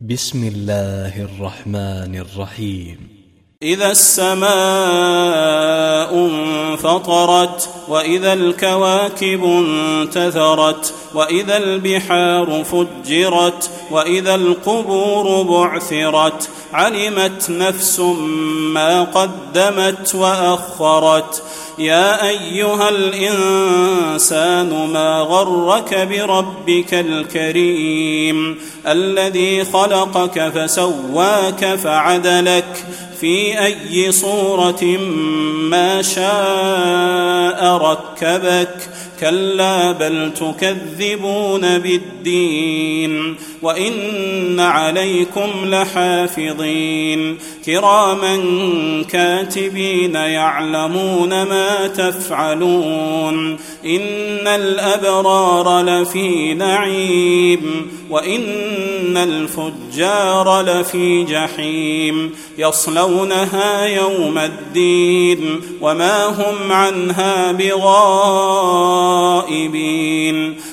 بسم الله الرحمن الرحيم. إذا السماء انفطرت وإذا الكواكب انتثرت وإذا البحار فجرت وإذا القبور بعثرت علمت نفس ما قدمت وأخرت يا أيها الإنسان ما غرك بربك الكريم الذي خلقك فسواك فعدلك في أي صورة ما شاء ركبك كلا بل تكذبون بالدين وإن عليكم لحافظين كراما كاتبين يعلمون ما تفعلون إن الأبرار لفي نعيم وإن الفجار لفي جحيم يصلونها يوم الدين وما هم عنها بغائبين